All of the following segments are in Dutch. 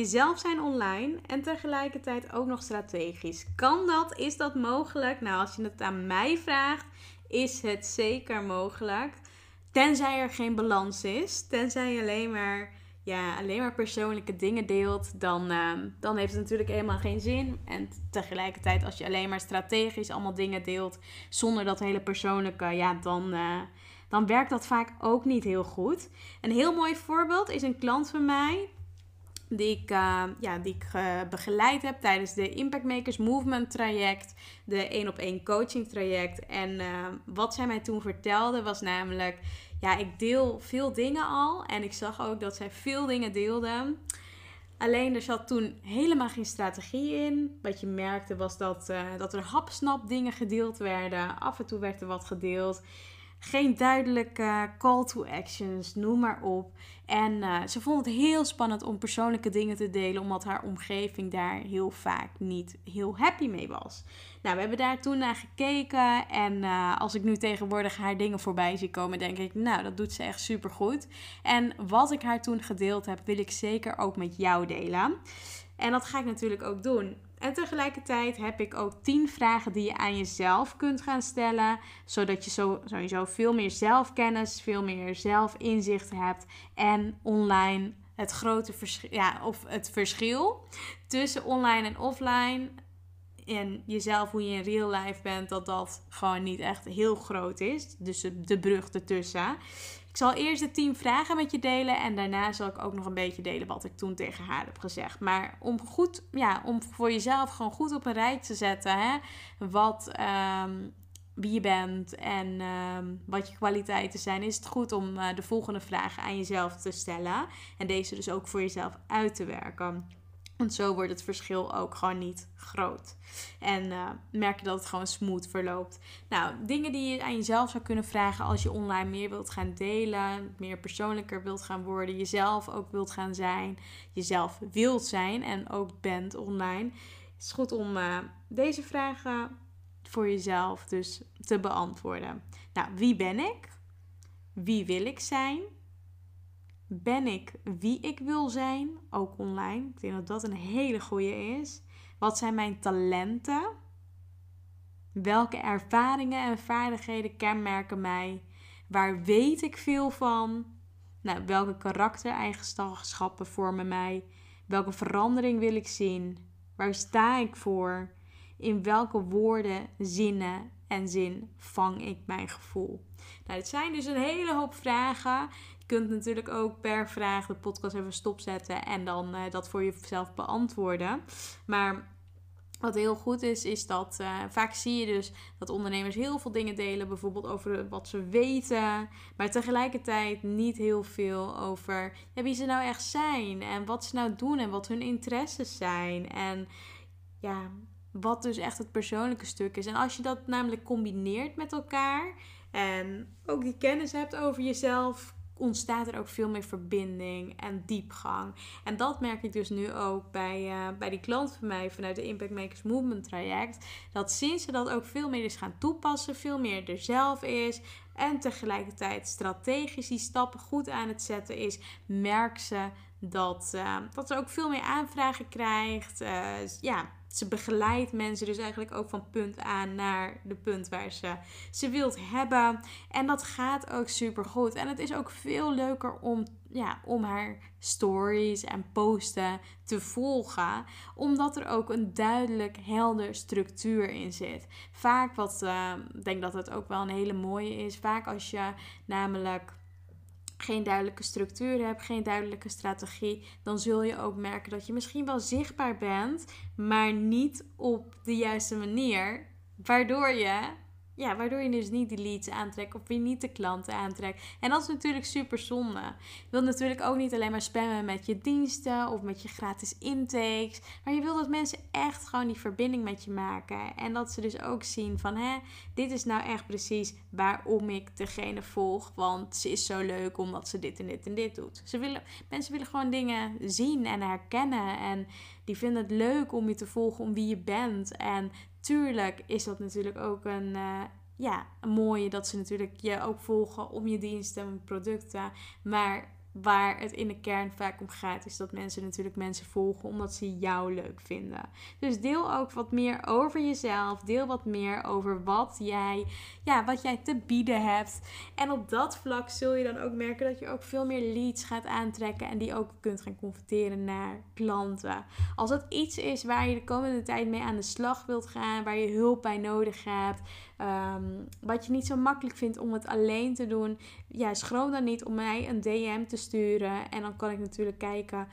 Jezelf zijn online en tegelijkertijd ook nog strategisch. Kan dat? Is dat mogelijk? Nou, als je het aan mij vraagt, is het zeker mogelijk. Tenzij er geen balans is. Tenzij je alleen maar, ja, alleen maar persoonlijke dingen deelt, dan, uh, dan heeft het natuurlijk helemaal geen zin. En tegelijkertijd, als je alleen maar strategisch allemaal dingen deelt, zonder dat hele persoonlijke, ja, dan. Uh, dan werkt dat vaak ook niet heel goed. Een heel mooi voorbeeld is een klant van mij die ik, uh, ja, die ik uh, begeleid heb tijdens de Impact Makers Movement traject, de één op één coaching traject. En uh, wat zij mij toen vertelde was namelijk, ja, ik deel veel dingen al en ik zag ook dat zij veel dingen deelde. Alleen er zat toen helemaal geen strategie in. Wat je merkte was dat, dat er hapsnap dingen gedeeld werden. Af en toe werd er wat gedeeld. Geen duidelijke call to actions, noem maar op. En uh, ze vond het heel spannend om persoonlijke dingen te delen, omdat haar omgeving daar heel vaak niet heel happy mee was. Nou, we hebben daar toen naar gekeken. En uh, als ik nu tegenwoordig haar dingen voorbij zie komen, denk ik, nou, dat doet ze echt super goed. En wat ik haar toen gedeeld heb, wil ik zeker ook met jou delen. En dat ga ik natuurlijk ook doen. En tegelijkertijd heb ik ook 10 vragen die je aan jezelf kunt gaan stellen. Zodat je zo, sowieso veel meer zelfkennis, veel meer zelfinzicht hebt. En online het grote verschil, ja, of het verschil tussen online en offline. En jezelf, hoe je in real life bent, dat dat gewoon niet echt heel groot is. Dus de brug ertussen. Ik zal eerst de 10 vragen met je delen en daarna zal ik ook nog een beetje delen wat ik toen tegen haar heb gezegd. Maar om goed, ja, om voor jezelf gewoon goed op een rij te zetten, hè, wat, um, wie je bent en um, wat je kwaliteiten zijn, is het goed om uh, de volgende vragen aan jezelf te stellen en deze dus ook voor jezelf uit te werken. Want zo wordt het verschil ook gewoon niet groot. En uh, merk je dat het gewoon smooth verloopt. Nou, dingen die je aan jezelf zou kunnen vragen als je online meer wilt gaan delen, meer persoonlijker wilt gaan worden, jezelf ook wilt gaan zijn, jezelf wilt zijn en ook bent online. Is goed om uh, deze vragen voor jezelf dus te beantwoorden. Nou, wie ben ik? Wie wil ik zijn? Ben ik wie ik wil zijn, ook online? Ik denk dat dat een hele goede is. Wat zijn mijn talenten? Welke ervaringen en vaardigheden kenmerken mij? Waar weet ik veel van? Nou, welke karaktereigenschappen vormen mij? Welke verandering wil ik zien? Waar sta ik voor? In welke woorden, zinnen en zin vang ik mijn gevoel? Nou, zijn dus een hele hoop vragen kunt natuurlijk ook per vraag de podcast even stopzetten en dan uh, dat voor jezelf beantwoorden. Maar wat heel goed is, is dat uh, vaak zie je dus dat ondernemers heel veel dingen delen, bijvoorbeeld over wat ze weten, maar tegelijkertijd niet heel veel over wie ze nou echt zijn en wat ze nou doen en wat hun interesses zijn. En ja, wat dus echt het persoonlijke stuk is. En als je dat namelijk combineert met elkaar en ook die kennis hebt over jezelf, ontstaat er ook veel meer verbinding en diepgang. En dat merk ik dus nu ook bij, uh, bij die klant van mij vanuit de Impact Makers Movement traject. Dat sinds ze dat ook veel meer is gaan toepassen, veel meer er zelf is. En tegelijkertijd strategisch die stappen goed aan het zetten is, merkt ze dat, uh, dat ze ook veel meer aanvragen krijgt. Uh, ja, ze begeleidt mensen dus eigenlijk ook van punt A naar de punt waar ze ze wilt hebben. En dat gaat ook super goed. En het is ook veel leuker om, ja, om haar stories en posten te volgen. Omdat er ook een duidelijk helder structuur in zit. Vaak wat, uh, ik denk dat het ook wel een hele mooie is. Vaak als je namelijk geen duidelijke structuur hebt, geen duidelijke strategie, dan zul je ook merken dat je misschien wel zichtbaar bent, maar niet op de juiste manier. Waardoor je ja, waardoor je dus niet die leads aantrekt of je niet de klanten aantrekt. En dat is natuurlijk super zonde. Je wilt natuurlijk ook niet alleen maar spammen met je diensten of met je gratis intakes. Maar je wilt dat mensen echt gewoon die verbinding met je maken. En dat ze dus ook zien van, hè, dit is nou echt precies waarom ik degene volg. Want ze is zo leuk omdat ze dit en dit en dit doet. Ze willen, mensen willen gewoon dingen zien en herkennen. En die vinden het leuk om je te volgen om wie je bent. En tuurlijk is dat natuurlijk ook een, uh, ja, een mooie dat ze natuurlijk je ook volgen om je diensten en producten. Maar waar het in de kern vaak om gaat, is dat mensen natuurlijk mensen volgen omdat ze jou leuk vinden. Dus deel ook wat meer over jezelf. Deel wat meer over wat jij, ja, wat jij te bieden hebt. En op dat vlak zul je dan ook merken dat je ook veel meer leads gaat aantrekken en die ook kunt gaan converteren naar klanten. Als dat iets is waar je de komende tijd mee aan de slag wilt gaan, waar je hulp bij nodig hebt, um, wat je niet zo makkelijk vindt om het alleen te doen, ja, schroom dan niet om mij een DM te sturen. En dan kan ik natuurlijk kijken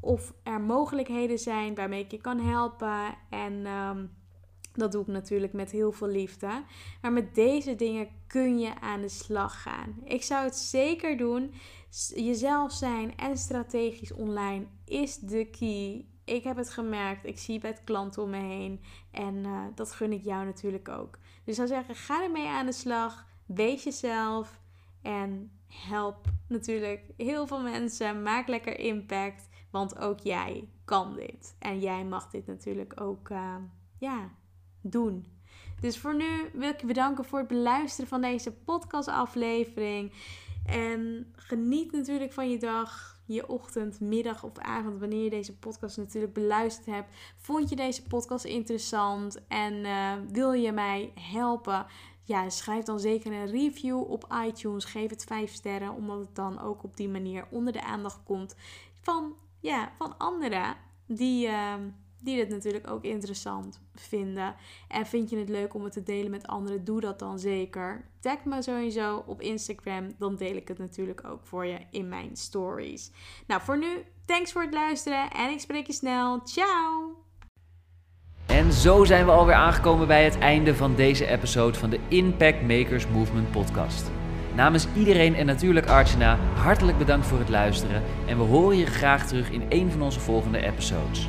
of er mogelijkheden zijn waarmee ik je kan helpen. En um, dat doe ik natuurlijk met heel veel liefde. Maar met deze dingen kun je aan de slag gaan. Ik zou het zeker doen. Jezelf zijn en strategisch online is de key. Ik heb het gemerkt. Ik zie het klanten om me heen. En uh, dat gun ik jou natuurlijk ook. Dus zou zeggen, ga ermee aan de slag. Wees jezelf. En help natuurlijk heel veel mensen. Maak lekker impact. Want ook jij kan dit. En jij mag dit natuurlijk ook uh, ja, doen. Dus voor nu wil ik je bedanken voor het beluisteren van deze podcastaflevering. En geniet natuurlijk van je dag, je ochtend, middag of avond, wanneer je deze podcast natuurlijk beluisterd hebt. Vond je deze podcast interessant en uh, wil je mij helpen? ja, schrijf dan zeker een review op iTunes. Geef het 5 sterren, omdat het dan ook op die manier onder de aandacht komt van, ja, van anderen die, uh, die het natuurlijk ook interessant vinden. En vind je het leuk om het te delen met anderen, doe dat dan zeker. Tag me sowieso op Instagram, dan deel ik het natuurlijk ook voor je in mijn stories. Nou, voor nu, thanks voor het luisteren en ik spreek je snel. Ciao! En zo zijn we alweer aangekomen bij het einde van deze episode van de Impact Makers Movement podcast. Namens iedereen en natuurlijk Archana, hartelijk bedankt voor het luisteren en we horen je graag terug in een van onze volgende episodes.